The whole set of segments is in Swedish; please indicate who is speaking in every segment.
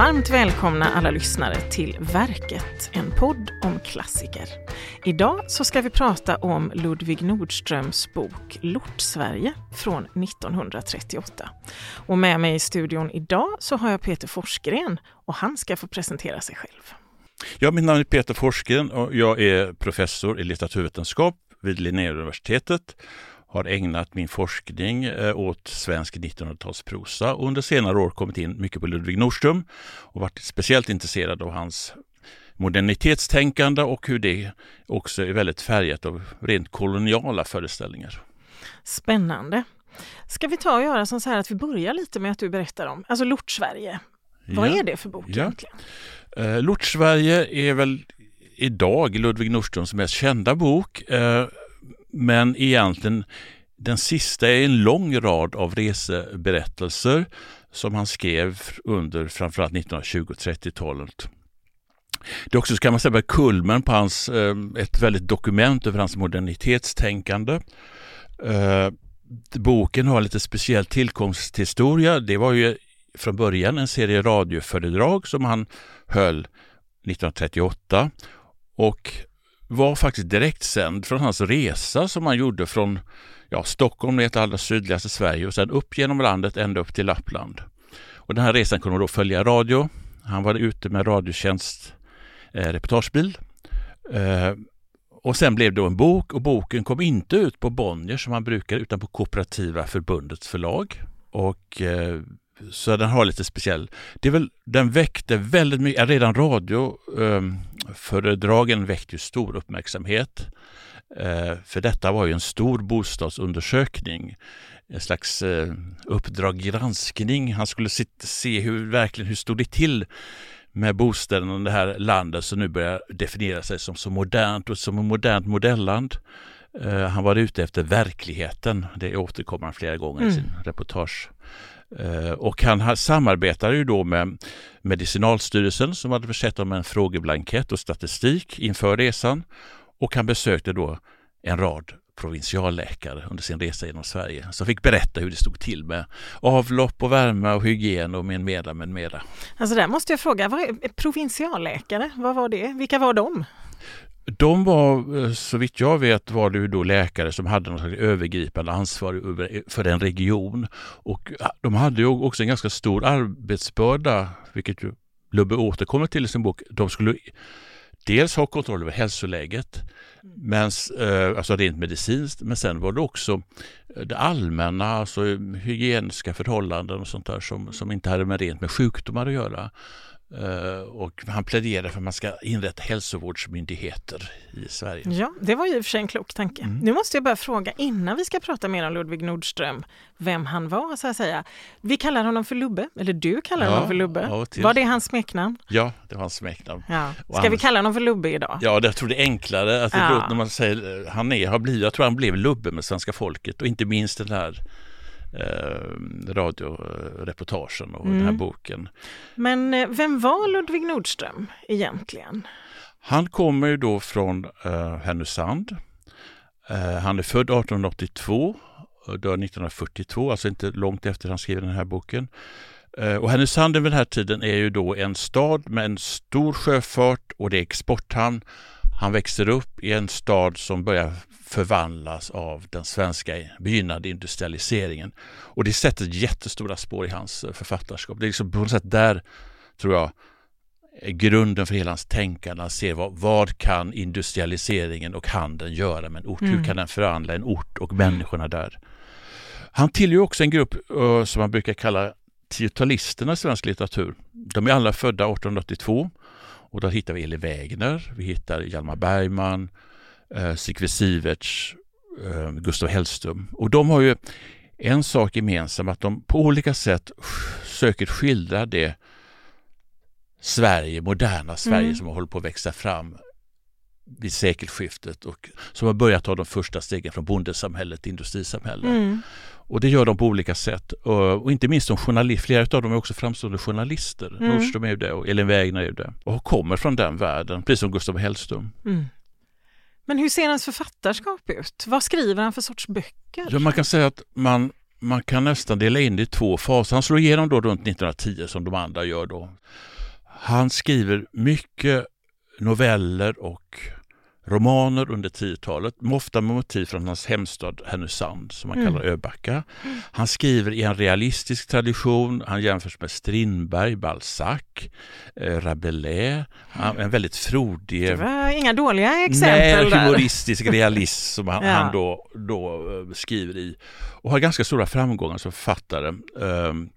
Speaker 1: Varmt välkomna alla lyssnare till Verket, en podd om klassiker. Idag så ska vi prata om Ludvig Nordströms bok Lort-Sverige från 1938. Och med mig i studion idag så har jag Peter Forsgren och han ska få presentera sig själv.
Speaker 2: Ja, mitt namn är Peter Forsgren och jag är professor i litteraturvetenskap vid Linnéuniversitetet har ägnat min forskning eh, åt svensk 1900-talsprosa och under senare år kommit in mycket på Ludvig Nordström och varit speciellt intresserad av hans modernitetstänkande och hur det också är väldigt färgat av rent koloniala föreställningar.
Speaker 1: Spännande. Ska vi ta och göra så här att vi börjar lite med att du berättar om, alltså Lort-Sverige. Vad ja. är det för bok ja. egentligen?
Speaker 2: Eh, Lort-Sverige är väl idag Ludvig Nordströms mest kända bok. Eh, men egentligen den sista är en lång rad av reseberättelser som han skrev under framförallt 1920 och 30-talet. Det är också, kan man säga, kulmen på hans, eh, ett väldigt dokument över hans modernitetstänkande. Eh, boken har lite speciell tillkomsthistoria. Det var ju från början en serie radioföredrag som han höll 1938 och var faktiskt direktsänd från hans resa som han gjorde från ja, Stockholm ner till allra sydligaste Sverige och sen upp genom landet ända upp till Lappland. Och den här resan kunde man då följa radio. Han var ute med Radiotjänst eh, reportagebil. Eh, och sen blev det en bok och boken kom inte ut på Bonnier som han brukar utan på Kooperativa förbundets förlag. Och eh, så den har lite speciell. Det är väl, den väckte väldigt mycket, redan radioföredragen ehm, väckte ju stor uppmärksamhet. Eh, för detta var ju en stor bostadsundersökning, en slags eh, uppdrag granskning. Han skulle se hur verkligen hur stod det till med bostäderna i det här landet som nu börjar definiera sig som så modernt och som ett modernt modelland. Eh, han var ute efter verkligheten. Det återkommer han flera gånger mm. i sin reportage. Eh, och han samarbetade ju då med Medicinalstyrelsen som hade försett honom med en frågeblankett och statistik inför resan. Och han besökte då en rad provinsialläkare under sin resa genom Sverige som fick berätta hur det stod till med avlopp och värme och hygien och med mera, med mera.
Speaker 1: Alltså där måste jag fråga, vad är provinsialläkare, vad var det? Vilka var de?
Speaker 2: De var, eh, så vitt jag vet, var det då läkare som hade något övergripande ansvar för en region. Och de hade ju också en ganska stor arbetsbörda, vilket ju Lubbe återkommer till i sin bok. De skulle dels ha kontroll över hälsoläget, mm. men, eh, alltså rent medicinskt, men sen var det också det allmänna, alltså hygieniska förhållanden och sånt där som, som inte hade med rent med sjukdomar att göra. Eh, och han pläderar för att man ska inrätta hälsovårdsmyndigheter i Sverige.
Speaker 1: Ja, det var ju i och för sig en klok tanke. Mm. Nu måste jag bara fråga innan vi ska prata mer om Ludvig Nordström, vem han var så att säga. Vi kallar honom för Lubbe, eller du kallar ja, honom för Lubbe. Var det hans smeknamn?
Speaker 2: Ja, det var hans smeknamn.
Speaker 1: Ja. Ska han... vi kalla honom för Lubbe idag?
Speaker 2: Ja, jag tror det är enklare. Att ja. när man säger han är, har blivit, jag tror han blev Lubbe med svenska folket och inte minst den här eh, radioreportagen och mm. den här mm. boken.
Speaker 1: Men eh, vem var Ludvig Nordström egentligen?
Speaker 2: Han kommer ju då från eh, Härnösand. Eh, han är född 1882 och dör 1942, alltså inte långt efter han skrev den här boken. Eh, och Härnösand vid den här tiden är ju då en stad med en stor sjöfart och det är exporthamn. Han växer upp i en stad som börjar förvandlas av den svenska begynnande industrialiseringen. Och det sätter jättestora spår i hans eh, författarskap. Det är liksom på något sätt där, tror jag, är grunden för hela hans tänkande. Han ser vad, vad kan industrialiseringen och handeln göra med en ort? Mm. Hur kan den förvandla en ort och människorna där? Han tillhör också en grupp uh, som man brukar kalla tiotalisterna i svensk litteratur. De är alla födda 1882 och då hittar vi Eli Wägner, vi hittar Hjalmar Bergman, eh, Sigfrid Siverts, eh, Gustav Hellström. Och de har ju en sak gemensamt att de på olika sätt söker skildra det Sverige, moderna Sverige mm. som har hållit på att växa fram vid sekelskiftet och som har börjat ta de första stegen från bondesamhället till industrisamhället. Mm. Och det gör de på olika sätt. Och, inte minst som journalister, flera av dem är också framstående journalister. Mm. Nordström är ju det och Elin Wägner är ju det. Och kommer från den världen, precis som Gustav Hellström. Mm.
Speaker 1: Men hur ser hans författarskap ut? Vad skriver han för sorts böcker?
Speaker 2: Ja, man kan säga att man man kan nästan dela in det i två faser. Han slår igenom då runt 1910 som de andra gör då. Han skriver mycket noveller och romaner under 10-talet, ofta med motiv från hans hemstad Härnösand som man mm. kallar Öbacka. Han skriver i en realistisk tradition, han jämförs med Strindberg, Balzac, eh, Rabelais, en väldigt frodig...
Speaker 1: Det var inga dåliga exempel
Speaker 2: nej, humoristisk realism som han, ja. han, då, då eh, skriver i och har ganska stora framgångar som författare. Um,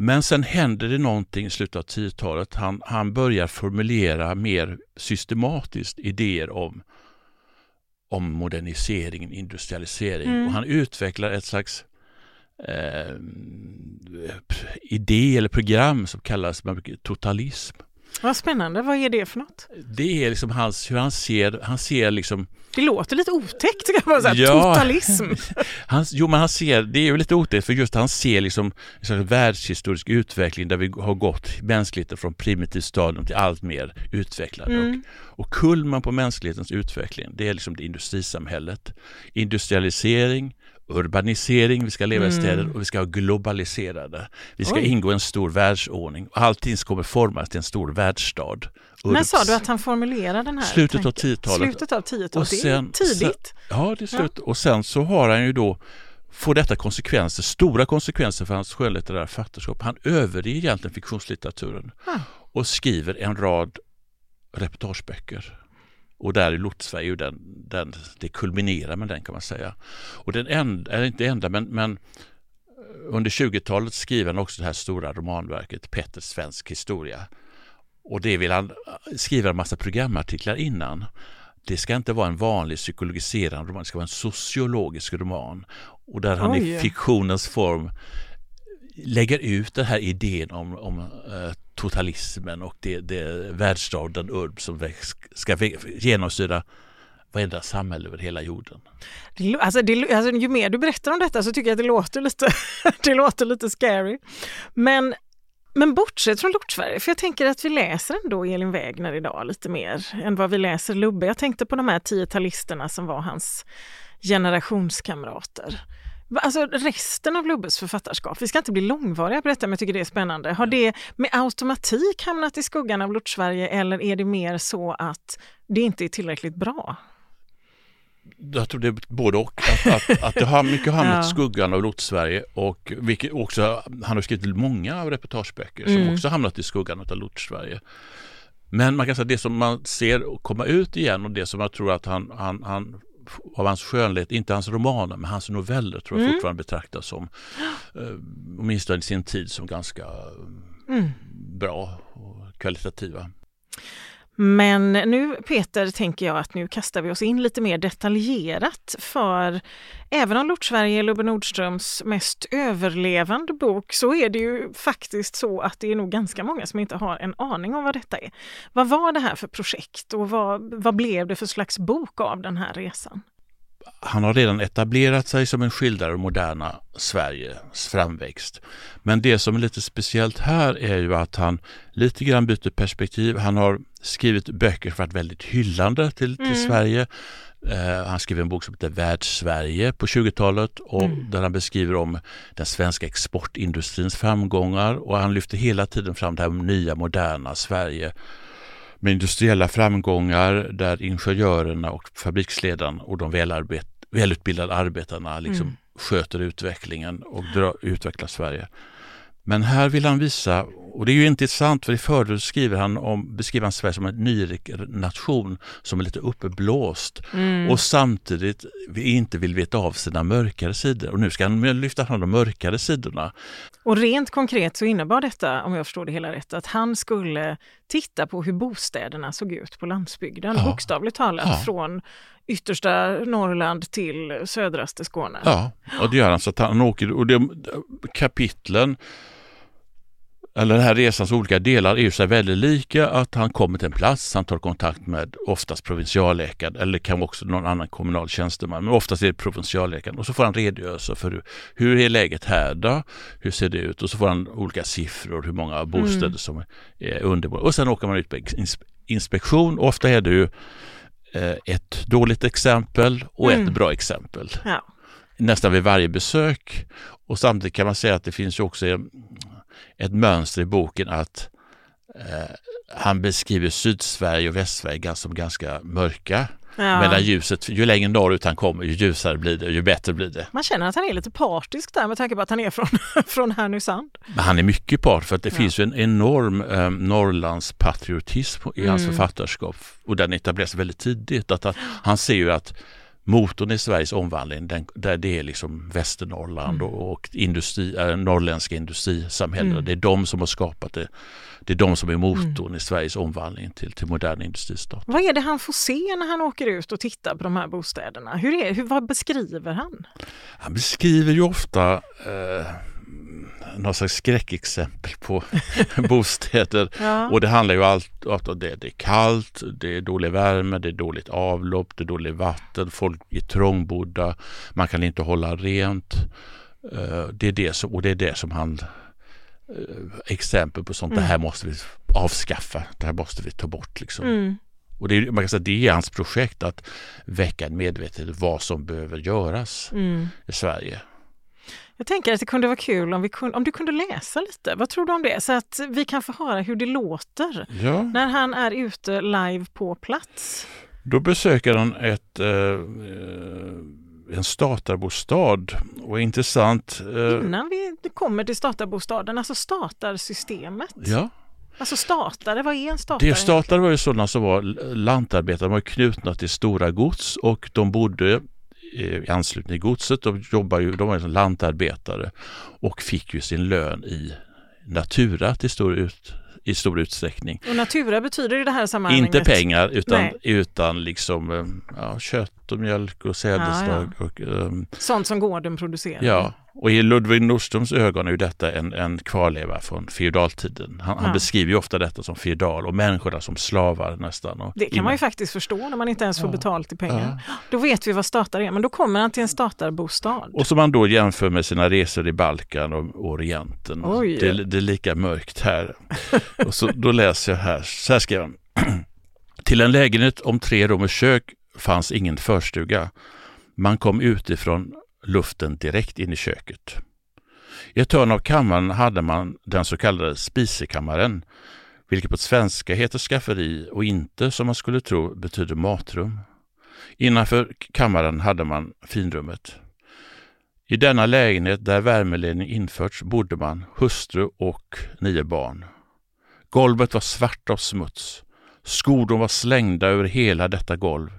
Speaker 2: men sen händer det någonting i slutet av 10-talet. Han, han börjar formulera mer systematiskt idéer om, om modernisering, industrialisering. Mm. Och han utvecklar ett slags eh, idé eller program som kallas totalism.
Speaker 1: Vad spännande, vad är det för något?
Speaker 2: Det är liksom hans, hur han ser, han ser liksom
Speaker 1: Det låter lite otäckt kan man säga, ja, totalism.
Speaker 2: han, jo men han ser, det är ju lite otäckt för just han ser liksom en världshistorisk utveckling där vi har gått mänskligheten från primitivt stadium till allt mer utvecklad. Mm. Och, och kulmen på mänsklighetens utveckling det är liksom det industrisamhället. Industrialisering, urbanisering, vi ska leva i städer mm. och vi ska ha globaliserade. Vi ska Oj. ingå i en stor världsordning. Allting kommer formas till en stor världsstad.
Speaker 1: När sa du att han formulerade den här
Speaker 2: Slutet av 10-talet.
Speaker 1: Slutet av 10-talet, det är tidigt. Sen,
Speaker 2: ja, det är slut. Ja. Och sen så har han ju då får detta konsekvenser, stora konsekvenser för hans skönlitterära författarskap. Han överger egentligen fiktionslitteraturen ah. och skriver en rad reportageböcker. Och där är Lortsverige den, den, det kulminerar med den kan man säga. Och den enda, är inte enda, men, men under 20-talet skriver han också det här stora romanverket Petter svensk historia. Och det vill han skriva en massa programartiklar innan. Det ska inte vara en vanlig psykologiserande roman, det ska vara en sociologisk roman. Och där han Oj. i fiktionens form lägger ut den här idén om, om uh, totalismen och det, det världsstaden urb som ska genomsyra varenda samhälle över hela jorden.
Speaker 1: Alltså, det, alltså, ju mer du berättar om detta så tycker jag att det låter lite, det låter lite scary. Men, men bortsett från Lortsverige, för jag tänker att vi läser ändå Elin Wägner idag lite mer än vad vi läser Lubbe. Jag tänkte på de här tiotalisterna som var hans generationskamrater. Alltså resten av Lubbes författarskap, vi ska inte bli långvariga på detta men jag tycker det är spännande. Har det med automatik hamnat i skuggan av Lortsverige eller är det mer så att det inte är tillräckligt bra?
Speaker 2: Jag tror det är både och. Att, att, att det har mycket hamnat i skuggan av Lortsverige och vilket också, han har skrivit många reportageböcker som mm. också hamnat i skuggan av Lortsverige. Men man kan säga att det som man ser komma ut igen och det som jag tror att han, han, han av hans skönlighet, inte hans romaner, men hans noveller tror jag mm. fortfarande betraktas som, eh, åtminstone i sin tid, som ganska mm. bra och kvalitativa.
Speaker 1: Men nu Peter tänker jag att nu kastar vi oss in lite mer detaljerat för även om Lortsverige är Lubbe Nordströms mest överlevande bok så är det ju faktiskt så att det är nog ganska många som inte har en aning om vad detta är. Vad var det här för projekt och vad, vad blev det för slags bok av den här resan?
Speaker 2: Han har redan etablerat sig som en skildrare av moderna Sveriges framväxt. Men det som är lite speciellt här är ju att han lite grann byter perspektiv. Han har skrivit böcker för att vara väldigt hyllande till, till mm. Sverige. Uh, han skrev en bok som heter Världssverige på 20-talet och mm. där han beskriver om den svenska exportindustrins framgångar och han lyfter hela tiden fram det här nya moderna Sverige med industriella framgångar där ingenjörerna och fabriksledarna och de välarbet, välutbildade arbetarna liksom mm. sköter utvecklingen och drar, utvecklar Sverige. Men här vill han visa, och det är ju intressant för i förordet skriver han om, beskriver han Sverige som en nyrik nation som är lite uppblåst mm. och samtidigt inte vill veta av sina mörkare sidor. Och nu ska han lyfta fram de mörkare sidorna.
Speaker 1: Och rent konkret så innebar detta, om jag förstår det hela rätt, att han skulle titta på hur bostäderna såg ut på landsbygden, ja. bokstavligt talat, ja. från yttersta Norrland till södraste Skåne.
Speaker 2: Ja, och det gör han. Så att han åker, och det, kapitlen eller den här resans olika delar är ju så väldigt lika att han kommer till en plats, han tar kontakt med oftast provinsialläkaren eller kan också någon annan kommunal tjänsteman, men oftast är det provinsialläkaren och så får han redogörelse för hur, hur är läget här då? Hur ser det ut? Och så får han olika siffror, hur många bostäder mm. som är under och sen åker man ut på inspektion. Ofta är det ju eh, ett dåligt exempel och mm. ett bra exempel. Ja. nästan vid varje besök. Och samtidigt kan man säga att det finns ju också ett mönster i boken att eh, han beskriver Sydsverige och Västsverige som ganska mörka. Ja. Medan ljuset, ju längre norrut han kommer ju ljusare blir det, ju bättre blir det.
Speaker 1: Man känner att han är lite partisk där med tanke på att han är från, från Härnösand.
Speaker 2: Men han är mycket part för att det ja. finns ju en enorm eh, Norrlandspatriotism i hans mm. författarskap och den etableras väldigt tidigt. Att, att han ser ju att motorn i Sveriges omvandling, den, där det är liksom Västernorrland mm. och, och industri, äh, norrländska industrisamhällen. Mm. Det är de som har skapat det. Det är de som är motorn mm. i Sveriges omvandling till, till modern industristat.
Speaker 1: Vad är det han får se när han åker ut och tittar på de här bostäderna? Hur är, hur, vad beskriver han?
Speaker 2: Han beskriver ju ofta eh, någon slags skräckexempel på bostäder. Ja. Och det handlar ju allt om det, det är kallt, det är dålig värme, det är dåligt avlopp, det är dåligt vatten, folk är trångbodda, man kan inte hålla rent. Eh, det är det som, och det är det som han eh, exempel på sånt, mm. det här måste vi avskaffa, det här måste vi ta bort liksom. Mm. Och det är, man kan säga, det är hans projekt att väcka en medvetenhet vad som behöver göras mm. i Sverige.
Speaker 1: Jag tänker att det kunde vara kul om, vi kunde, om du kunde läsa lite. Vad tror du om det? Så att vi kan få höra hur det låter ja. när han är ute live på plats.
Speaker 2: Då besöker han ett, eh, en statarbostad och intressant.
Speaker 1: Eh, Innan vi kommer till statarbostaden, alltså statarsystemet.
Speaker 2: Ja.
Speaker 1: Alltså statare, vad är en statare?
Speaker 2: Det statare var ju sådana som var lantarbetare, de var knutna till stora gods och de bodde i anslutning till godset. De, jobbar ju, de var ju lantarbetare och fick ju sin lön i natura till stor ut, i stor utsträckning.
Speaker 1: Och natura betyder i det här sammanhanget?
Speaker 2: Inte pengar utan, utan liksom eh, ja, kött och mjölk och sädesslag. Ja, ja. um,
Speaker 1: Sånt som gården producerar?
Speaker 2: Ja, och i Ludvig Nordströms ögon är ju detta en, en kvarleva från feodaltiden. Han, ja. han beskriver ju ofta detta som feodal och människorna som slavar nästan.
Speaker 1: det kan innan. man ju faktiskt förstå när man inte ens får ja. betalt i pengar. Ja. Då vet vi vad statar är, men då kommer han till en statarbostad.
Speaker 2: Och som han då jämför med sina resor i Balkan och Orienten. Det, det, är lika mörkt här. och så, då läser jag här, så här skrev han. Till en lägenhet om tre rum och kök fanns ingen förstuga. Man kom utifrån luften direkt in i köket. I ett hörn av kammaren hade man den så kallade spisekammaren, vilket på svenska heter skafferi och inte, som man skulle tro, betyder matrum. Innanför kammaren hade man finrummet. I denna lägenhet där värmeledning införts bodde man, hustru och nio barn. Golvet var svart av smuts. Skodon var slängda över hela detta golv.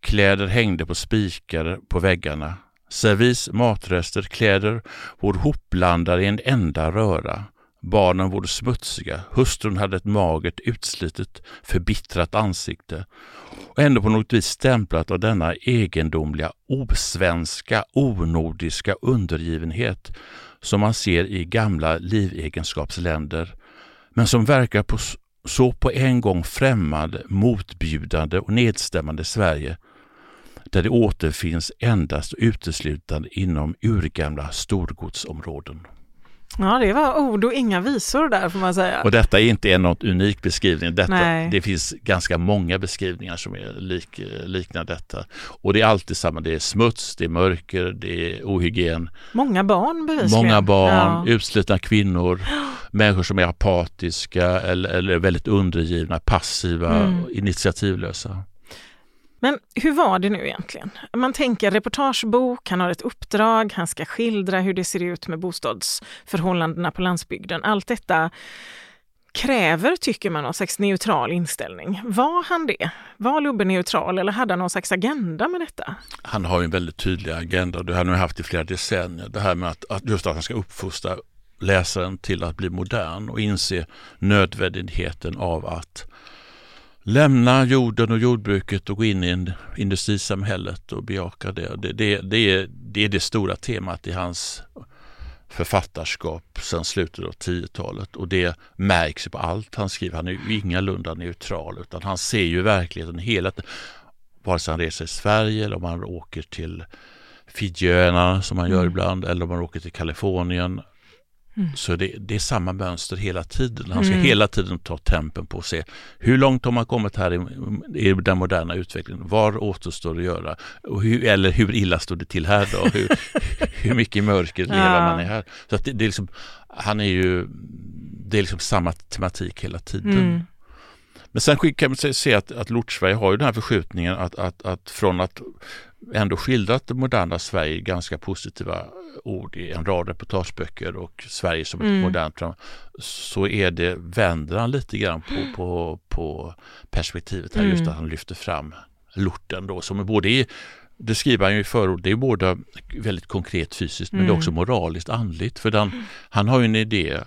Speaker 2: Kläder hängde på spikar på väggarna. Servis, matrester, kläder. Vore hopblandade i en enda röra. Barnen vore smutsiga, hustrun hade ett magert, utslitet, förbittrat ansikte. Och ändå på något vis stämplat av denna egendomliga, osvenska, onordiska undergivenhet som man ser i gamla livegenskapsländer, men som verkar på så på en gång främmande, motbjudande och nedstämmande Sverige där det återfinns endast uteslutande inom urgamla storgodsområden.
Speaker 1: Ja, det var ord och inga visor där får man säga.
Speaker 2: Och detta är inte en unik beskrivning. Detta, det finns ganska många beskrivningar som är lik, liknar detta. Och det är alltid samma, det är smuts, det är mörker, det är ohygien.
Speaker 1: Många barn bevisligen.
Speaker 2: Många barn, ja. utslitna kvinnor, människor som är apatiska eller, eller väldigt undergivna, passiva, mm. initiativlösa.
Speaker 1: Men hur var det nu egentligen? Man tänker reportagebok, han har ett uppdrag, han ska skildra hur det ser ut med bostadsförhållandena på landsbygden. Allt detta kräver, tycker man, någon slags neutral inställning. Var han det? Var Lubbe neutral eller hade han någon slags agenda med detta?
Speaker 2: Han har en väldigt tydlig agenda, det har han haft i flera decennier. Det här med att, att just att han ska uppfostra läsaren till att bli modern och inse nödvändigheten av att lämna jorden och jordbruket och gå in i industrisamhället och bejaka det. Det, det, det, är, det är det stora temat i hans författarskap sedan slutet av 10-talet och det märks på allt han skriver. Han är ju ingalunda neutral utan han ser ju verkligheten hela vare sig han reser i Sverige eller om han åker till Fidjöarna som han gör mm. ibland eller om han åker till Kalifornien Mm. Så det, det, är samma mönster hela tiden. Han ska mm. hela tiden ta tempen på att se hur långt har man kommit här i, i den moderna utvecklingen? Var återstår att göra? Och hur, eller hur illa står det till här då? Hur, hur mycket i mörker ja. lever man i här? Så det, det, är liksom, han är ju, det är liksom samma tematik hela tiden. Mm. Men sen kan man se att, att Lortsverige har ju den här förskjutningen att, att, att från att ändå skildrat det moderna Sverige ganska positiva ord i en rad reportageböcker och Sverige som ett mm. modernt så är det, vänder han lite grann på, på, på perspektivet här, mm. just att han lyfter fram lorten då som är både i det skriver han ju i förord, det är både väldigt konkret fysiskt men det är också mm. moraliskt andligt. För den, han har ju en idé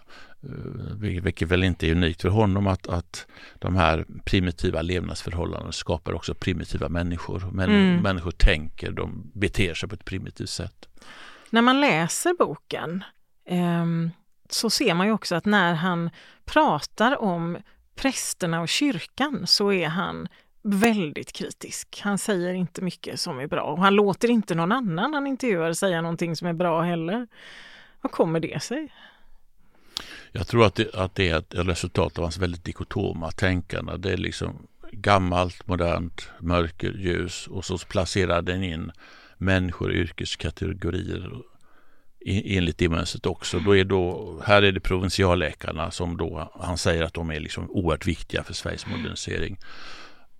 Speaker 2: vilket väl inte är unikt för honom, att, att de här primitiva levnadsförhållandena skapar också primitiva människor. Män, mm. Människor tänker, de beter sig på ett primitivt sätt.
Speaker 1: När man läser boken eh, så ser man ju också att när han pratar om prästerna och kyrkan så är han väldigt kritisk. Han säger inte mycket som är bra och han låter inte någon annan han intervjuar säga någonting som är bra heller. Vad kommer det sig?
Speaker 2: Jag tror att det, att det är ett resultat av hans väldigt dikotoma tänkande. Det är liksom gammalt, modernt, mörker, ljus och så placerar den in människor, yrkeskategorier enligt det mönstret också. Då är då, här är det provinsialläkarna som då, han säger att de är liksom oerhört viktiga för Sveriges modernisering.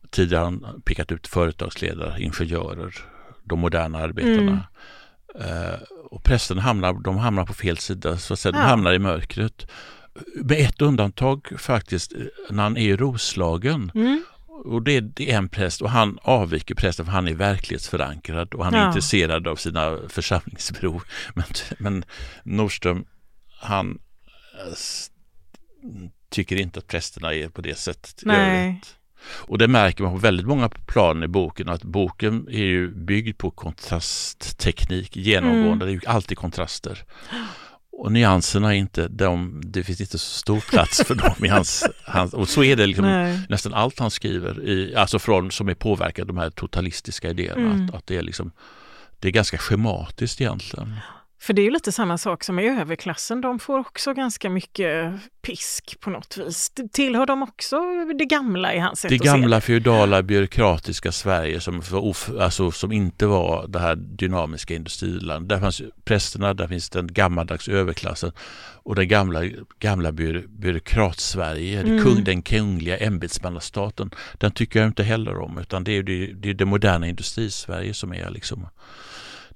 Speaker 2: Tidigare har han pekat ut företagsledare, ingenjörer, de moderna arbetarna. Mm. Uh, och prästerna hamnar, de hamnar på fel sida, så att säga. de hamnar i mörkret. Med ett undantag faktiskt, när han är i Roslagen. Mm. Och det, är en präst och han avviker prästen för han är verklighetsförankrad och han är ja. intresserad av sina församlingsbro. Men, men Nordström, han äh, tycker inte att prästerna är på det sättet. Nej. Och det märker man på väldigt många plan i boken att boken är ju byggd på kontrastteknik genomgående. Mm. Det är ju alltid kontraster. Och nyanserna är inte, de, det finns inte så stor plats för dem i hans, hans och så är det liksom nästan allt han skriver, i, alltså från som är påverkad de här totalistiska idéerna, mm. att, att det är liksom, det är ganska schematiskt egentligen.
Speaker 1: För det är ju lite samma sak som i överklassen, de får också ganska mycket pisk på något vis. Tillhör de också det gamla i hans sätt
Speaker 2: Det gamla feodala byråkratiska Sverige som, alltså, som inte var det här dynamiska industrilandet. Där fanns prästerna, där finns den gammaldags överklassen och den gamla, gamla byr, byråkrat-Sverige, mm. kung, den kungliga ämbetsmannastaten. Den tycker jag inte heller om utan det är det, det, är det moderna industrisverige som är liksom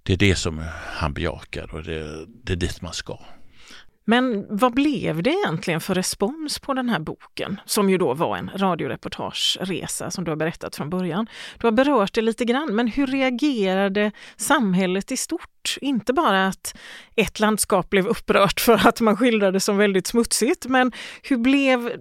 Speaker 2: det är det som han bejakar och det, det är dit man ska.
Speaker 1: Men vad blev det egentligen för respons på den här boken, som ju då var en radioreportageresa som du har berättat från början? Du har berört det lite grann, men hur reagerade samhället i stort? Inte bara att ett landskap blev upprört för att man skildrade som väldigt smutsigt, men hur blev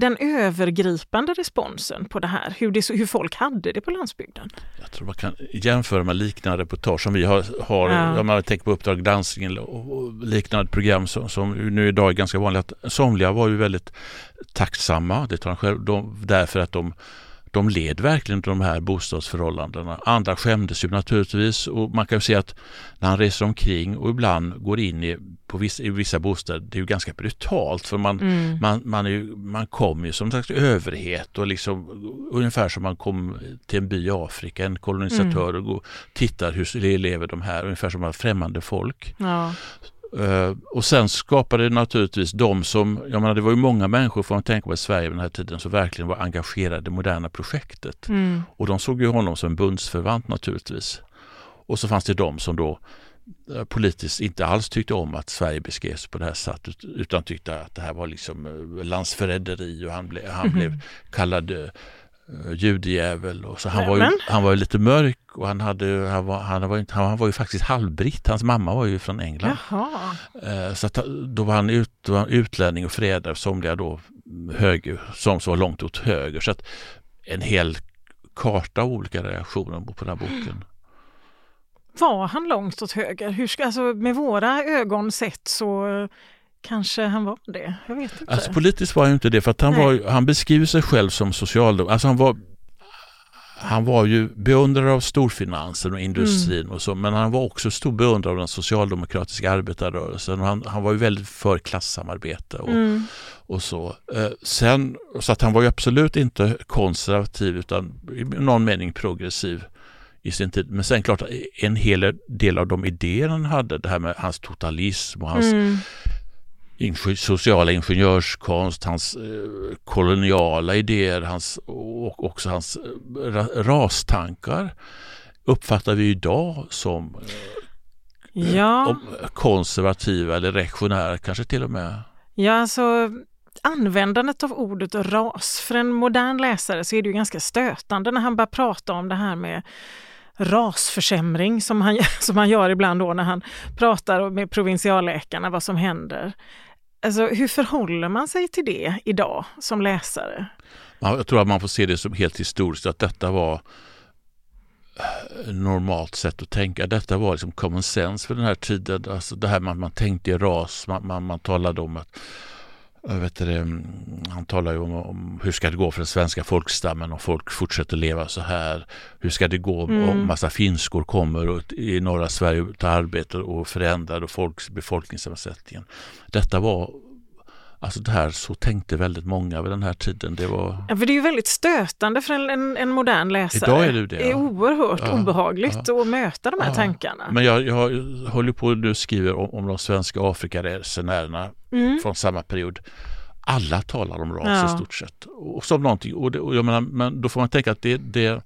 Speaker 1: den övergripande responsen på det här? Hur, det, hur folk hade det på landsbygden?
Speaker 2: Jag tror man kan jämföra med liknande reportage som vi har, har ja. om man tänker på Uppdrag granskning och liknande program som, som nu idag är ganska vanliga. Somliga var ju väldigt tacksamma, det tar han själv, de, därför att de de led verkligen de här bostadsförhållandena. Andra skämdes ju naturligtvis och man kan ju se att när han reser omkring och ibland går in i, på vissa, i vissa bostäder, det är ju ganska brutalt för man, mm. man, man, är ju, man kommer ju som slags överhet och liksom ungefär som man kom till en by i Afrika, en kolonisatör mm. och går, tittar hur lever de här, ungefär som främmande folk. Ja. Uh, och sen skapade det naturligtvis de som, jag menar det var ju många människor får man tänka på i Sverige vid den här tiden som verkligen var engagerade i det moderna projektet. Mm. Och de såg ju honom som en bundsförvant naturligtvis. Och så fanns det de som då uh, politiskt inte alls tyckte om att Sverige beskrevs på det här sättet utan tyckte att det här var liksom uh, landsförräderi och han, ble, han mm. blev kallad uh, judejävel. Och så han, var ju, han var ju lite mörk och han, hade, han, var, han, var, han var ju faktiskt halvbritt. Hans mamma var ju från England. Uh, så att, då, var han ut, då var han utlänning och fredare, somliga då höger, som var långt åt höger. Så att en hel karta av olika reaktioner på den här boken.
Speaker 1: Var han långt åt höger? Hur ska, alltså, med våra ögon sett så Kanske han var det, jag vet inte.
Speaker 2: Alltså politiskt var han inte det för att han, var, han beskriver sig själv som socialdemokrat. Alltså han var han var ju beundrare av storfinansen och industrin mm. och så, men han var också stor beundrare av den socialdemokratiska arbetarrörelsen. Han, han var ju väldigt för klassamarbete och, mm. och så. Eh, sen, så att han var ju absolut inte konservativ utan i någon mening progressiv i sin tid. Men sen klart en hel del av de idéer han hade, det här med hans totalism och hans mm sociala ingenjörskonst, hans eh, koloniala idéer hans, och också hans eh, rastankar uppfattar vi idag som
Speaker 1: eh, ja.
Speaker 2: konservativa eller reaktionära kanske till och med.
Speaker 1: Ja, alltså användandet av ordet ras, för en modern läsare så är det ju ganska stötande när han börjar prata om det här med rasförsämring som han, som han gör ibland då när han pratar med provinsialläkarna vad som händer. Alltså, hur förhåller man sig till det idag som läsare?
Speaker 2: Jag tror att man får se det som helt historiskt, att detta var eh, normalt sätt att tänka. Detta var liksom common sense för den här tiden. Alltså det här med att man tänkte i ras, man, man, man talade om att vet det, han talar ju om, om, hur ska det gå för den svenska folkstammen om folk fortsätter leva så här. Hur ska det gå mm. om massa finskor kommer och i norra Sverige tar arbete och förändrar och folks, befolkningssammansättningen. Detta var Alltså det här, så tänkte väldigt många vid den här tiden. Det, var...
Speaker 1: ja, för det är ju väldigt stötande för en, en, en modern läsare.
Speaker 2: Idag är det, det,
Speaker 1: det är oerhört ja, obehagligt ja. att möta de här ja. tankarna.
Speaker 2: Men jag, jag håller på nu skriver om, om de svenska Afrikaresenärerna mm. från samma period. Alla talar om ras i stort sett. Och som någonting, och, det, och jag menar, men då får man tänka att det, det,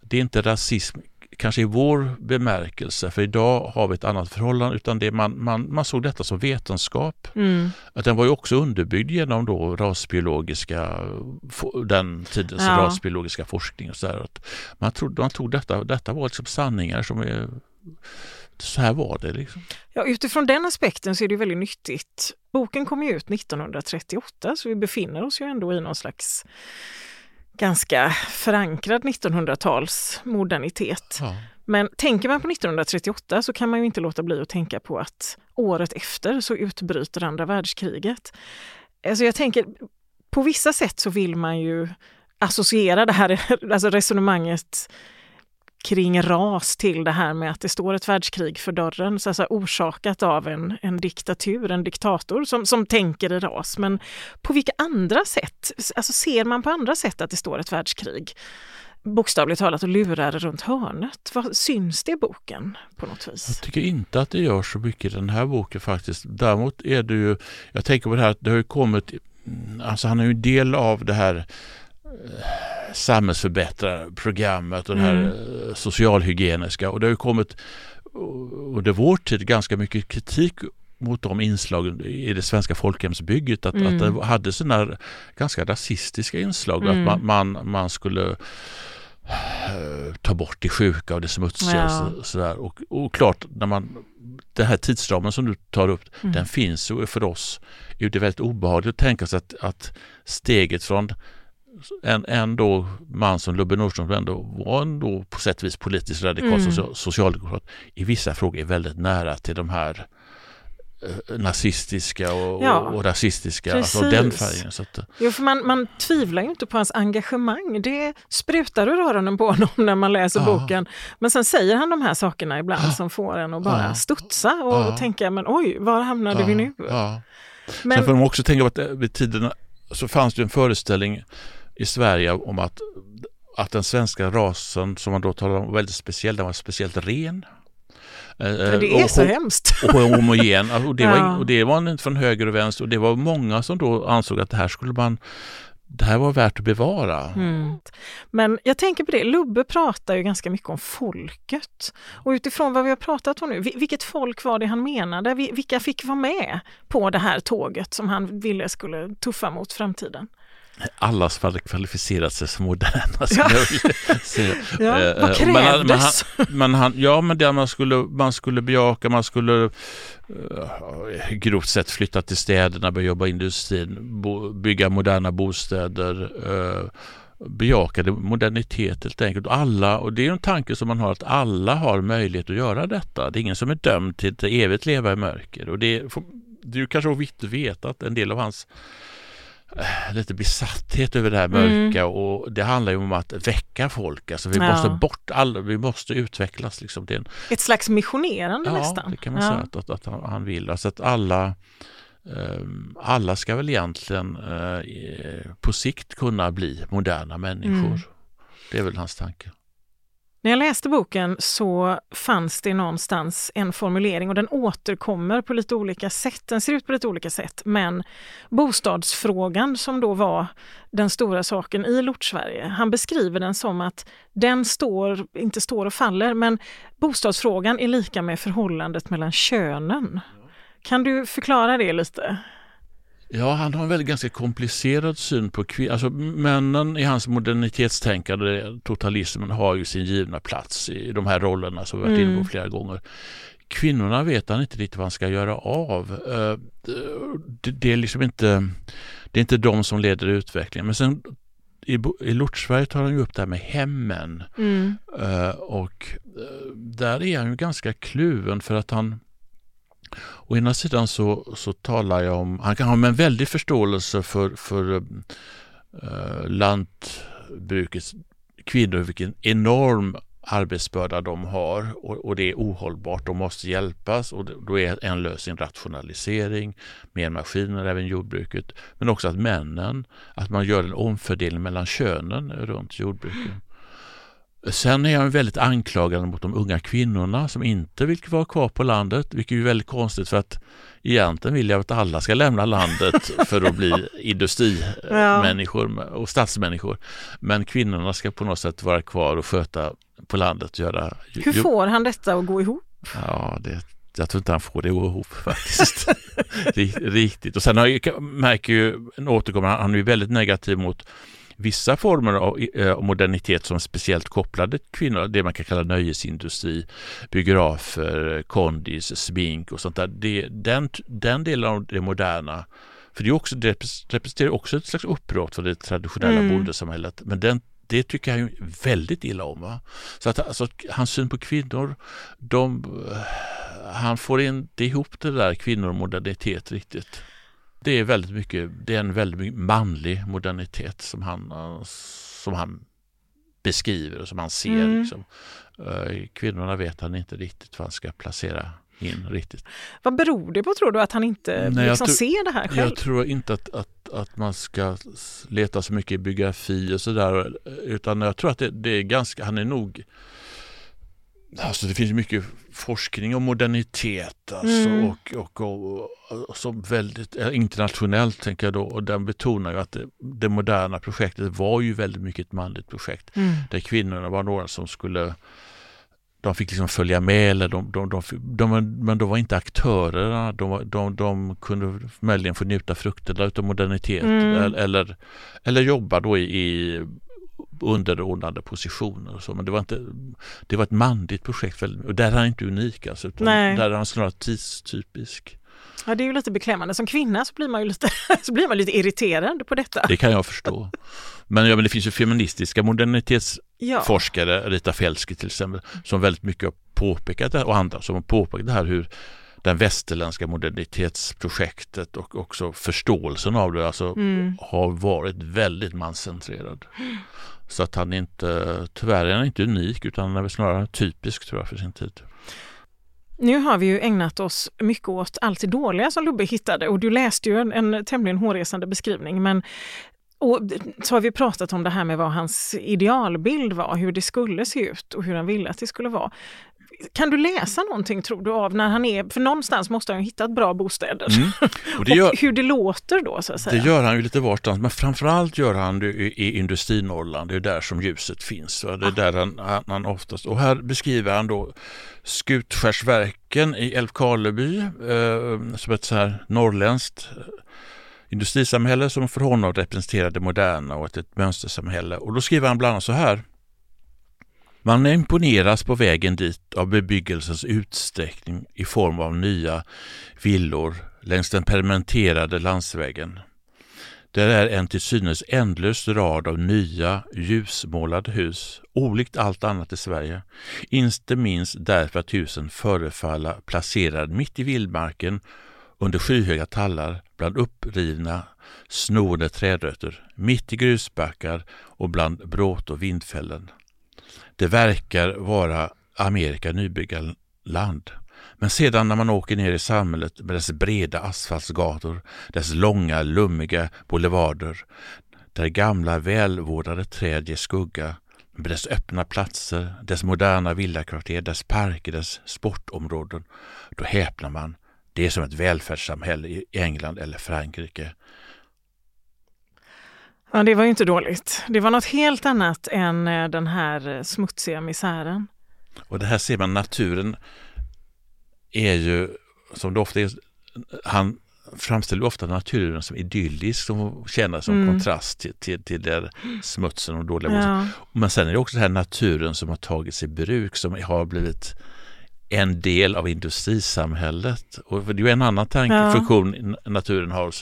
Speaker 2: det är inte rasism kanske i vår bemärkelse, för idag har vi ett annat förhållande, utan det man, man, man såg detta som vetenskap. Mm. Att den var ju också underbyggd genom då rasbiologiska, den tidens ja. rasbiologiska forskning. Och så där. Att man, trodde, man tog detta, detta var liksom sanningar som är så här var det. Liksom.
Speaker 1: Ja, utifrån den aspekten så är det väldigt nyttigt. Boken kom ju ut 1938 så vi befinner oss ju ändå i någon slags ganska förankrad 1900-tals modernitet. Ja. Men tänker man på 1938 så kan man ju inte låta bli att tänka på att året efter så utbryter andra världskriget. Alltså jag tänker, på vissa sätt så vill man ju associera det här alltså resonemanget kring ras till det här med att det står ett världskrig för dörren, så alltså orsakat av en, en diktatur, en diktator som, som tänker i ras. Men på vilka andra sätt, alltså ser man på andra sätt att det står ett världskrig? bokstavligt talat och lurar runt hörnet. Vad Syns det i boken på något vis?
Speaker 2: Jag tycker inte att det gör så mycket i den här boken faktiskt. Däremot är det ju, jag tänker på det här att det har ju kommit, mm, alltså han är ju en del av det här samhällsförbättrarprogrammet och det här mm. Eh, socialhygieniska och det har ju kommit under vår tid ganska mycket kritik mot de inslagen i det svenska folkhemsbygget att, mm. att det hade sådana ganska rasistiska inslag. Mm. Att man, man, man skulle äh, ta bort det sjuka och det smutsiga. Ja. Och, sådär. Och, och klart, när man, den här tidsramen som du tar upp, mm. den finns ju för oss. Är det väldigt obehagligt att tänka sig att, att steget från en, en då man som Lubbe Nordström som ändå var ändå på sätt och vis politiskt radikal mm. socialdemokrat i vissa frågor är väldigt nära till de här eh, nazistiska och, ja, och rasistiska, alltså den färgen. Så att,
Speaker 1: eh. jo, för man, man tvivlar ju inte på hans engagemang. Det sprutar ur öronen på honom när man läser ja. boken. Men sen säger han de här sakerna ibland ja. som får en att bara ja. studsa och ja. tänka, men oj, var hamnade vi nu?
Speaker 2: Men, sen får man också tänka på att eh, vid tiden så fanns det en föreställning i Sverige om att, att den svenska rasen som man då talar om väldigt speciell, den var speciellt ren.
Speaker 1: Eh, det är och, så och, hemskt.
Speaker 2: Och homogen. Och det, var, ja. och det var inte från höger och vänster och det var många som då ansåg att det här skulle man det här var värt att bevara. Mm.
Speaker 1: Men jag tänker på det, Lubbe pratar ju ganska mycket om folket. Och utifrån vad vi har pratat om nu, vilket folk var det han menade? Vilka fick vara med på det här tåget som han ville skulle tuffa mot framtiden?
Speaker 2: Alla som hade kvalificerat sig som moderna.
Speaker 1: Ja. ja, eh, vad krävdes?
Speaker 2: Men han, men han, ja, men det man skulle, man skulle bejaka, man skulle uh, grovt sett flytta till städerna, börja jobba i industrin, bo, bygga moderna bostäder, uh, bejakade modernitet helt enkelt. Alla, och det är en tanke som man har att alla har möjlighet att göra detta. Det är ingen som är dömd till att evigt leva i mörker. Och det, det är ju kanske viktigt att veta att en del av hans eh, lite besatthet över det här mörka mm. och det handlar ju om att väcka folk. Alltså vi ja. måste bort alla, vi måste utvecklas. Liksom. Det
Speaker 1: en... Ett slags missionerande
Speaker 2: ja,
Speaker 1: nästan.
Speaker 2: Ja, det kan man ja. säga att, att, att, han vill. Alltså att alla, um, alla ska väl egentligen uh, på sikt kunna bli moderna människor. Mm. Det är väl hans tanke.
Speaker 1: När jag läste boken så fanns det någonstans en formulering och den återkommer på lite olika sätt. Den ser ut på lite olika sätt men bostadsfrågan som då var den stora saken i Lortsverige, han beskriver den som att den står, inte står och faller, men bostadsfrågan är lika med förhållandet mellan könen. Kan du förklara det lite?
Speaker 2: Ja, han har en väldigt ganska komplicerad syn på kvinnor. Alltså, männen i hans modernitetstänkande, totalismen, har ju sin givna plats i de här rollerna som vi varit inne på mm. flera gånger. Kvinnorna vet han inte riktigt vad han ska göra av. Eh, det är liksom inte, det är inte de som leder utvecklingen. Men sen i, i Lortsverige tar han ju upp det här med hemmen. Mm. Eh, och eh, där är han ju ganska kluven för att han Å ena sidan så, så talar jag om, han kan ha en väldig förståelse för, för uh, lantbrukets kvinnor, vilken enorm arbetsbörda de har och, och, det är ohållbart. De måste hjälpas och då är en lösning rationalisering, mer maskiner även jordbruket. Men också att männen, att man gör en omfördelning mellan könen runt jordbruket. Sen är han väldigt anklagande mot de unga kvinnorna som inte vill vara kvar på landet, vilket är väldigt konstigt för att egentligen vill jag att alla ska lämna landet för att bli industrimänniskor och stadsmänniskor. Men kvinnorna ska på något sätt vara kvar och sköta på landet. Göra,
Speaker 1: Hur får han detta att gå ihop?
Speaker 2: Ja, det, jag tror inte han får det att gå ihop faktiskt. Riktigt. Och sen har jag, märker ju, återkommer, han är ju väldigt negativ mot vissa former av eh, modernitet som är speciellt kopplade till kvinnor, det man kan kalla nöjesindustri, biografer, kondis, smink och sånt där. Det, den, den delen av det moderna för det, är också, det representerar också ett slags uppbrott för det traditionella mm. bondesamhället. Men den, det tycker han ju väldigt illa om. Va? Så att alltså, hans syn på kvinnor, de, han får inte ihop det där kvinnor och modernitet riktigt det är väldigt mycket, det är en väldigt manlig modernitet som han, som han beskriver och som han ser. Mm. Liksom. Eh, kvinnorna vet han inte riktigt vad han ska placera in riktigt.
Speaker 1: Vad beror det på tror du att han inte Nej, liksom ser det här själv?
Speaker 2: Jag tror inte att, att, att man ska leta så mycket i biografi och sådär utan jag tror att det, det är ganska, han är nog Alltså det finns mycket forskning om modernitet alltså, mm. och, och, och, och, som väldigt internationellt tänker jag då och den betonar ju att det, det, moderna projektet var ju väldigt mycket ett manligt projekt mm. där kvinnorna var några som skulle de fick liksom följa med, eller de, de, de, de, men de var inte aktörerna. De, de, de kunde möjligen få njuta frukterna av modernitet mm. eller, eller jobba då i, i underordnade positioner och så. Men det var, inte, det var ett manligt projekt och där är han inte unik alltså, utan Nej. där är han snarare tidstypisk.
Speaker 1: Ja, det är ju lite beklämmande. Som kvinna så blir man ju lite, så blir man lite irriterad på detta.
Speaker 2: Det kan jag förstå. Men, ja, men det finns ju feministiska modernitetsforskare, ja. Rita Felski till exempel, som väldigt mycket har påpekat det och andra som har påpekat det här hur det västerländska modernitetsprojektet och också förståelsen av det alltså mm. har varit väldigt manscentrerad. Så att han inte, tyvärr är han inte unik utan han är snarare typisk tror jag för sin tid.
Speaker 1: Nu har vi ju ägnat oss mycket åt allt det dåliga som Lubbe hittade och du läste ju en, en tämligen hårresande beskrivning men och så har vi pratat om det här med vad hans idealbild var, hur det skulle se ut och hur han ville att det skulle vara. Kan du läsa någonting tror du av när han är, för någonstans måste han ha hittat bra bostäder. Mm. Och, det gör, och hur det låter då så att säga.
Speaker 2: Det gör han ju lite varstans men framförallt gör han det i, Industrinorrland, det är där som ljuset finns. Va? Det är ah. där han, han, han, oftast, och här beskriver han då Skutskärsverken i Älvkarleby eh, som ett så här norrländskt eh, industrisamhälle som för honom representerar det moderna och ett, ett mönstersamhälle. Och då skriver han bland annat så här man imponeras på vägen dit av bebyggelsens utsträckning i form av nya villor längs den permenterade landsvägen. Det är en till synes ändlös rad av nya ljusmålade hus, olikt allt annat i Sverige. Inte minst därför att husen förefaller placerade mitt i vildmarken under skyhöga tallar, bland upprivna, snoende trädrötter, mitt i grusbackar och bland bråt och vindfällen. Det verkar vara Amerika nybyggarland. Men sedan när man åker ner i samhället med dess breda asfaltsgator, dess långa lummiga boulevarder, där gamla välvårdade träd ger skugga, med dess öppna platser, dess moderna villakvarter, dess parker, dess sportområden, då häpnar man. Det är som ett välfärdssamhälle i England eller Frankrike.
Speaker 1: Ja, det var ju inte dåligt. Det var något helt annat än eh, den här eh, smutsiga misären.
Speaker 2: Och det här ser man, naturen är ju, som det ofta är, han framställer ofta naturen som idyllisk, som tjänar som mm. kontrast till, till, till där smutsen och dåliga ja. Men sen är det också den här naturen som har tagits i bruk, som har blivit en del av industrisamhället. Och det är ju en annan tanke, ja. funktion naturen har.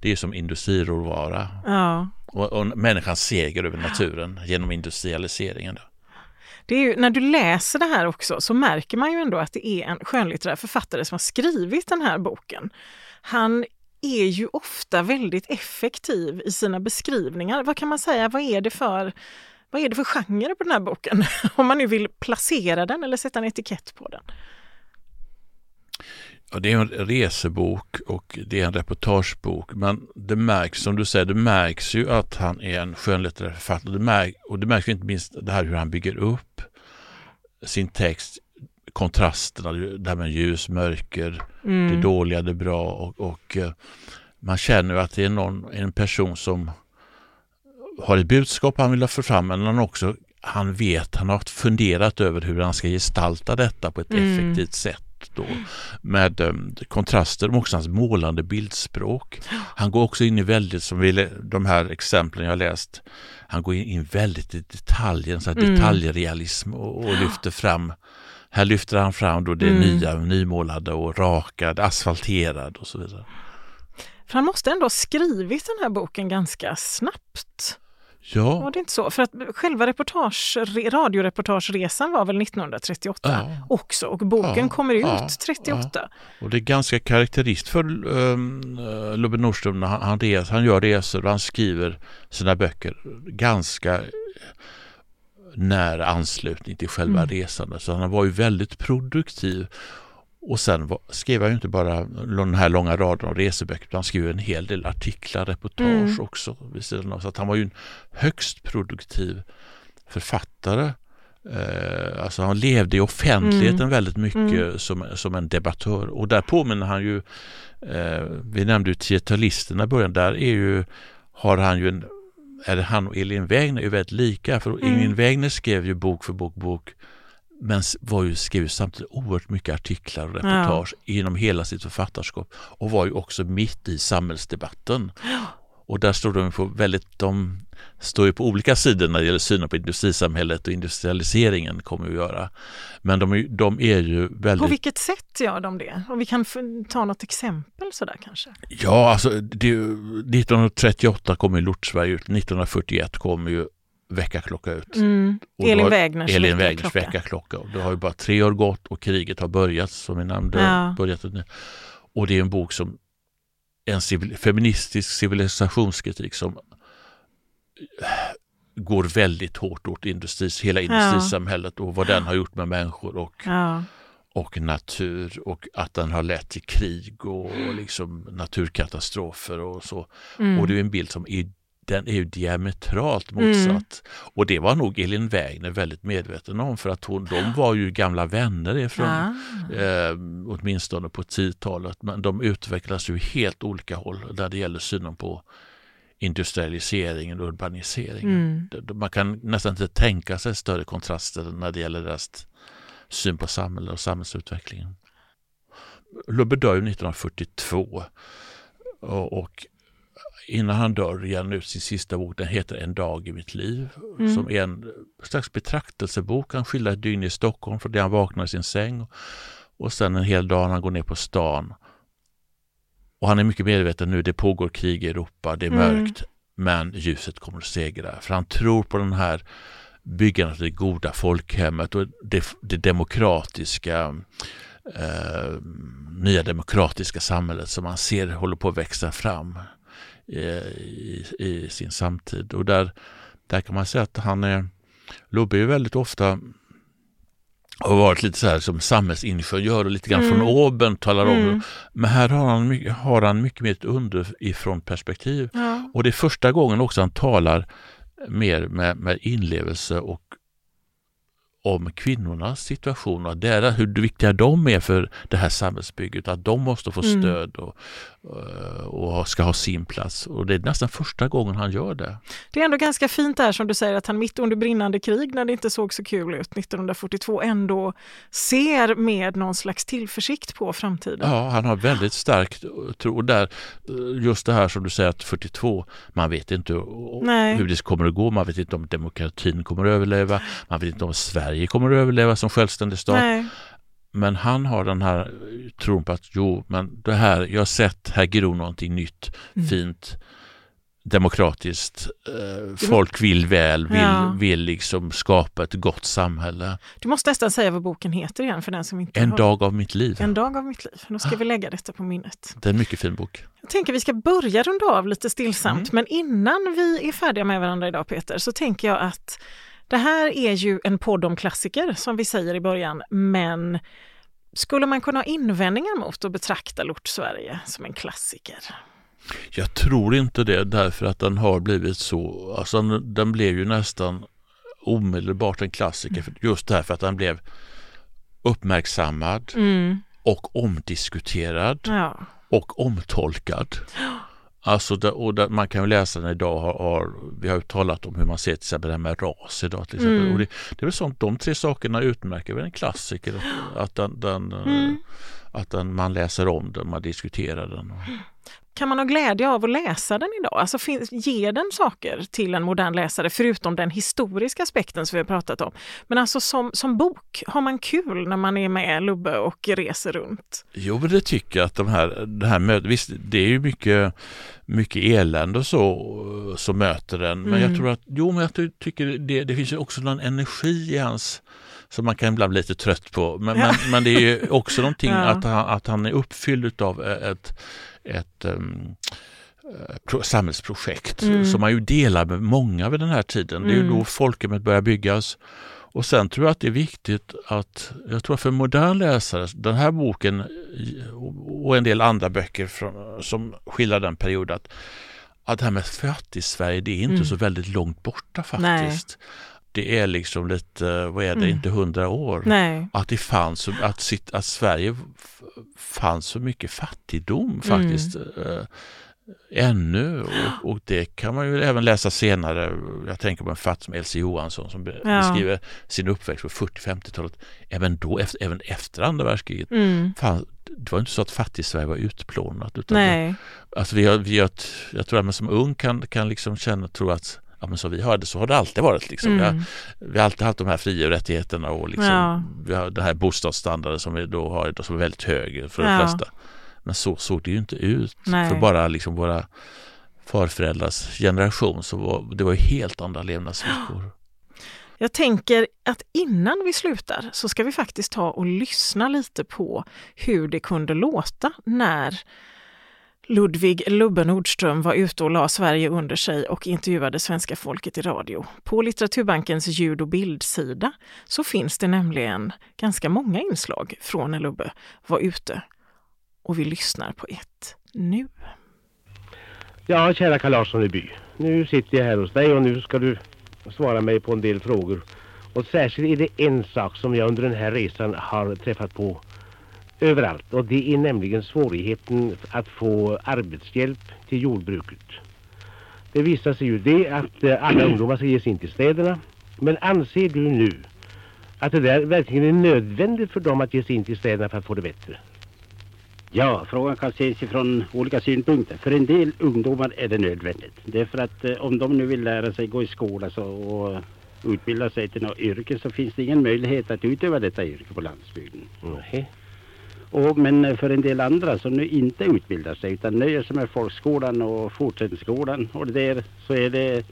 Speaker 2: Det är som industriråvara. Ja. Och, och människans seger över naturen genom industrialiseringen. Då.
Speaker 1: Det är ju, när du läser det här också så märker man ju ändå att det är en skönlitterär författare som har skrivit den här boken. Han är ju ofta väldigt effektiv i sina beskrivningar. Vad kan man säga, vad är det för vad är det för genre på den här boken? Om man nu vill placera den eller sätta en etikett på den.
Speaker 2: Ja, det är en resebok och det är en reportagebok. Men det märks, som du säger, det märks ju att han är en skönlitterär författare. Det märks, och det märks inte minst det här hur han bygger upp sin text. Kontrasterna, det här med ljus, mörker, mm. det dåliga, det bra. Och, och eh, man känner att det är någon, en person som har ett budskap han vill ha för fram, men han också han vet, han har funderat över hur han ska gestalta detta på ett mm. effektivt sätt då med um, kontraster och också hans målande bildspråk. Han går också in i väldigt, som vi, de här exemplen jag läst, han går in väldigt i detaljen, så mm. detaljrealism och, och lyfter fram här lyfter han fram då det mm. nya, nymålade och rakad, asfalterad och så vidare.
Speaker 1: För han måste ändå ha skrivit den här boken ganska snabbt.
Speaker 2: Ja.
Speaker 1: Var det inte så? För att själva reportage, radioreportageresan var väl 1938 ja. också och boken ja. kommer ut ja. 38.
Speaker 2: Och det är ganska karaktäristiskt för um, Lubbe Nordström när han, han, res, han gör resor och han skriver sina böcker ganska nära anslutning till själva mm. resan. Så han var ju väldigt produktiv och sen skrev han ju inte bara den här långa raden av reseböcker utan skrev en hel del artiklar, reportage mm. också. Så att han var ju en högst produktiv författare. Eh, alltså han levde i offentligheten mm. väldigt mycket mm. som, som en debattör och där påminner han ju, eh, vi nämnde ju tietalisterna i början, där är ju, har han ju en, är det han och Elin Wägner är väldigt lika för mm. Elin Wägner skrev ju bok för bok, bok men var ju, skrev samtidigt oerhört mycket artiklar och reportage ja. inom hela sitt författarskap och var ju också mitt i samhällsdebatten. Och där står de på väldigt, de står ju på olika sidor när det gäller synen på industrisamhället och industrialiseringen kommer att göra. Men de, de är ju väldigt...
Speaker 1: På vilket sätt gör de det? Om vi kan ta något exempel sådär kanske?
Speaker 2: Ja, alltså det, 1938 kommer Lortsverige ut, 1941 kommer ju väckarklocka ut.
Speaker 1: Mm. Elin Wägners,
Speaker 2: Elin Wägners väckarklocka. Det har ju bara tre år gått och kriget har börjat som vi nämnde. Ja. Börjat nu. Och det är en bok som en civil, feministisk civilisationskritik som går väldigt hårt åt industris, hela industrisamhället och vad den har gjort med människor och, ja. och natur och att den har lett till krig och liksom naturkatastrofer och så. Mm. Och det är en bild som är den är ju diametralt motsatt. Mm. Och det var nog Elin Wägner väldigt medveten om för att hon, de var ju gamla vänner ifrån, ah. eh, åtminstone på 10-talet. Men de utvecklas ju helt olika håll där det gäller synen på industrialiseringen och urbaniseringen. Mm. Man kan nästan inte tänka sig större kontraster när det gäller deras syn på samhället och samhällsutvecklingen. Lubbe dör 1942 och, och innan han dör han ut sin sista bok. Den heter En dag i mitt liv. Mm. Som är en slags betraktelsebok. Han skildrar ett dygn i Stockholm från det han vaknar i sin säng. Och sen en hel dag när han går ner på stan. Och han är mycket medveten nu, det pågår krig i Europa, det är mm. mörkt. Men ljuset kommer att segra. För han tror på den här byggandet av det goda folkhemmet och det, det demokratiska eh, nya demokratiska samhället som man ser håller på att växa fram i, i, sin samtid. Och där, där kan man säga att han är, Lubbe är väldigt ofta har varit lite så här som samhällsingenjör och lite grann mm. från oben talar om. Mm. Men här har han, har han mycket mer ett underifrån perspektiv. Ja. Och det är första gången också han talar mer med, med inlevelse och om kvinnornas situation och där, hur viktiga de är för det här samhällsbygget. Att de måste få mm. stöd och, och ska ha sin plats. Och det är nästan första gången han gör det.
Speaker 1: Det är ändå ganska fint där som du säger att han mitt under brinnande krig när det inte såg så kul ut 1942 ändå ser med någon slags tillförsikt på framtiden.
Speaker 2: Ja, han har väldigt starkt tro. Där, just det här som du säger att 42, man vet inte Nej. hur det kommer att gå. Man vet inte om demokratin kommer att överleva. Man vet inte om Sverige kommer att överleva som självständig stat. Nej. Men han har den här tron på att jo, men det här, jag har sett, här gror någonting nytt, mm. fint, demokratiskt. Eh, folk vill väl, vill, ja. vill liksom skapa ett gott samhälle.
Speaker 1: Du måste nästan säga vad boken heter igen för den som inte
Speaker 2: En
Speaker 1: har...
Speaker 2: dag av mitt liv.
Speaker 1: En dag av mitt liv. Då ska vi lägga detta på minnet.
Speaker 2: Det är en mycket fin bok.
Speaker 1: Jag tänker vi ska börja runda av lite stillsamt, mm. men innan vi är färdiga med varandra idag Peter, så tänker jag att det här är ju en podd om klassiker som vi säger i början, men skulle man kunna ha invändningar mot att betrakta Lort Sverige som en klassiker?
Speaker 2: Jag tror inte det därför att den har blivit så, alltså den blev ju nästan omedelbart en klassiker mm. just därför att den blev uppmärksammad mm. och omdiskuterad ja. och omtolkad. Alltså, det, och det, man kan ju läsa den idag, har, har, vi har ju talat om hur man ser till exempel det här med ras idag. Till exempel. Mm. Och det, det är väl sånt, de tre sakerna utmärker väl en klassiker. Att, den, den mm. att den, man läser om den, man diskuterar den.
Speaker 1: Kan man ha glädje av att läsa den idag? Alltså ger den saker till en modern läsare förutom den historiska aspekten som vi har pratat om? Men alltså som, som bok, har man kul när man är med Lubbe och reser runt?
Speaker 2: Jo, men det tycker jag att de här, det här mötet, visst det är ju mycket, mycket elände och så som möter den. Men mm. jag tror att, jo men jag tycker det, det finns ju också någon energi i hans som man kan ibland bli lite trött på. Men, ja. men, men, det är ju också någonting ja. att, han, att han är uppfylld av ett ett um, samhällsprojekt mm. som man ju delar med många vid den här tiden. Det är ju mm. då folkhemmet börjar byggas. Och sen tror jag att det är viktigt att, jag tror för modern läsare, den här boken och en del andra böcker från, som skildrar den perioden, att, att det här med fattig-Sverige, det är inte mm. så väldigt långt borta faktiskt. Nej det är liksom lite, vad är det, mm. inte hundra år.
Speaker 1: Nej.
Speaker 2: Att det fanns, att, sitt, att Sverige fanns så mycket fattigdom faktiskt. Mm. ännu och, och, det kan man ju även läsa senare. Jag tänker på en fatt som Elsie Johansson som ja. beskriver sin uppväxt på 40-50-talet. Även då, efter, även efter andra världskriget. Mm. Fan, det var inte så att fattig-Sverige var utplånat. Utan
Speaker 1: Nej.
Speaker 2: Det, alltså vi har, vi har, jag tror att man som ung kan, kan liksom känna, tro att ja, men så vi har det, så har det alltid varit. Liksom. Mm. Vi, har, vi, har, alltid haft de här fri och rättigheterna och liksom, ja. vi har den här bostadsstandarden som vi då har som är väldigt hög för de ja. flesta. Men så såg det ju inte ut Nej. för bara liksom våra farföräldrars generation. Så var, det var ju helt andra levnadsvillkor.
Speaker 1: Jag tänker att innan vi slutar så ska vi faktiskt ta och lyssna lite på hur det kunde låta när Ludvig Lubbe Nordström var ute och la Sverige under sig och intervjuade svenska folket i radio. På Litteraturbankens ljud och bildsida så finns det nämligen ganska många inslag från när Lubbe var ute. Och vi lyssnar på ett nu.
Speaker 3: Ja, kära Karl Larsson i by. Nu sitter jag här hos dig och nu ska du svara mig på en del frågor. Och särskilt är det en sak som jag under den här resan har träffat på överallt och det är nämligen svårigheten att få arbetshjälp till jordbruket. Det visar sig ju det att eh, alla ungdomar ska ge sig in till städerna. Men anser du nu att det där verkligen är nödvändigt för dem att ge sig in till städerna för att få det bättre?
Speaker 4: Ja, frågan kan ses från olika synpunkter. För en del ungdomar är det nödvändigt. Det är för att eh, om de nu vill lära sig gå i skola så, och utbilda sig till något yrke så finns det ingen möjlighet att utöva detta yrke på landsbygden.
Speaker 3: Mm.
Speaker 4: Och, men för en del andra som nu inte utbildar sig utan nöjer sig med folkskolan och fortsättningsskolan och det där så är det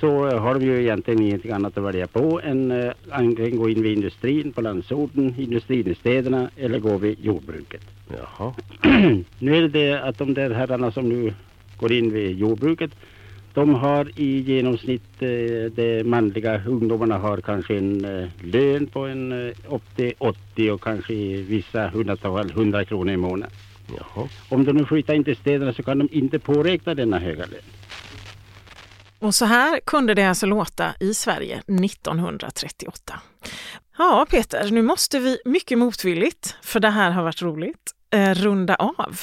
Speaker 4: så har de ju egentligen ingenting annat att välja på än uh, antingen gå in vid industrin på landsorten, industrin i städerna eller gå vid jordbruket.
Speaker 3: Jaha.
Speaker 4: nu är det det att de där herrarna som nu går in vid jordbruket de har i genomsnitt, eh, de manliga ungdomarna har kanske en eh, lön på en eh, upp till 80 och kanske i vissa hundratal 100 kronor i månaden.
Speaker 3: Jaha.
Speaker 4: Om de nu flyttar in till städerna så kan de inte påräkna denna höga lön.
Speaker 1: Och så här kunde det alltså låta i Sverige 1938. Ja, Peter, nu måste vi mycket motvilligt, för det här har varit roligt, eh, runda av.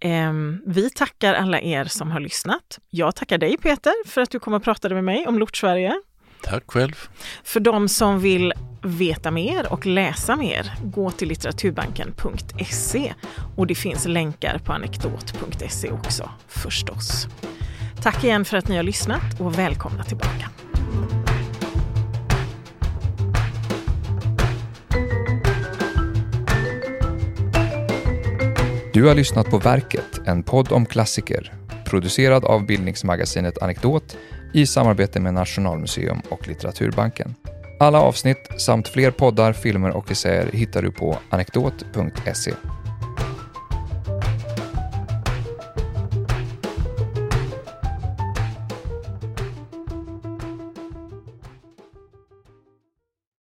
Speaker 1: Ehm, vi tackar alla er som har lyssnat. Jag tackar dig Peter för att du kom och pratade med mig om Lort-Sverige.
Speaker 2: Tack själv.
Speaker 1: För de som vill veta mer och läsa mer, gå till litteraturbanken.se och det finns länkar på anekdot.se också förstås. Tack igen för att ni har lyssnat och välkomna tillbaka.
Speaker 5: Du har lyssnat på Verket, en podd om klassiker, producerad av bildningsmagasinet Anekdot i samarbete med Nationalmuseum och Litteraturbanken. Alla avsnitt samt fler poddar, filmer och essäer hittar du på anekdot.se.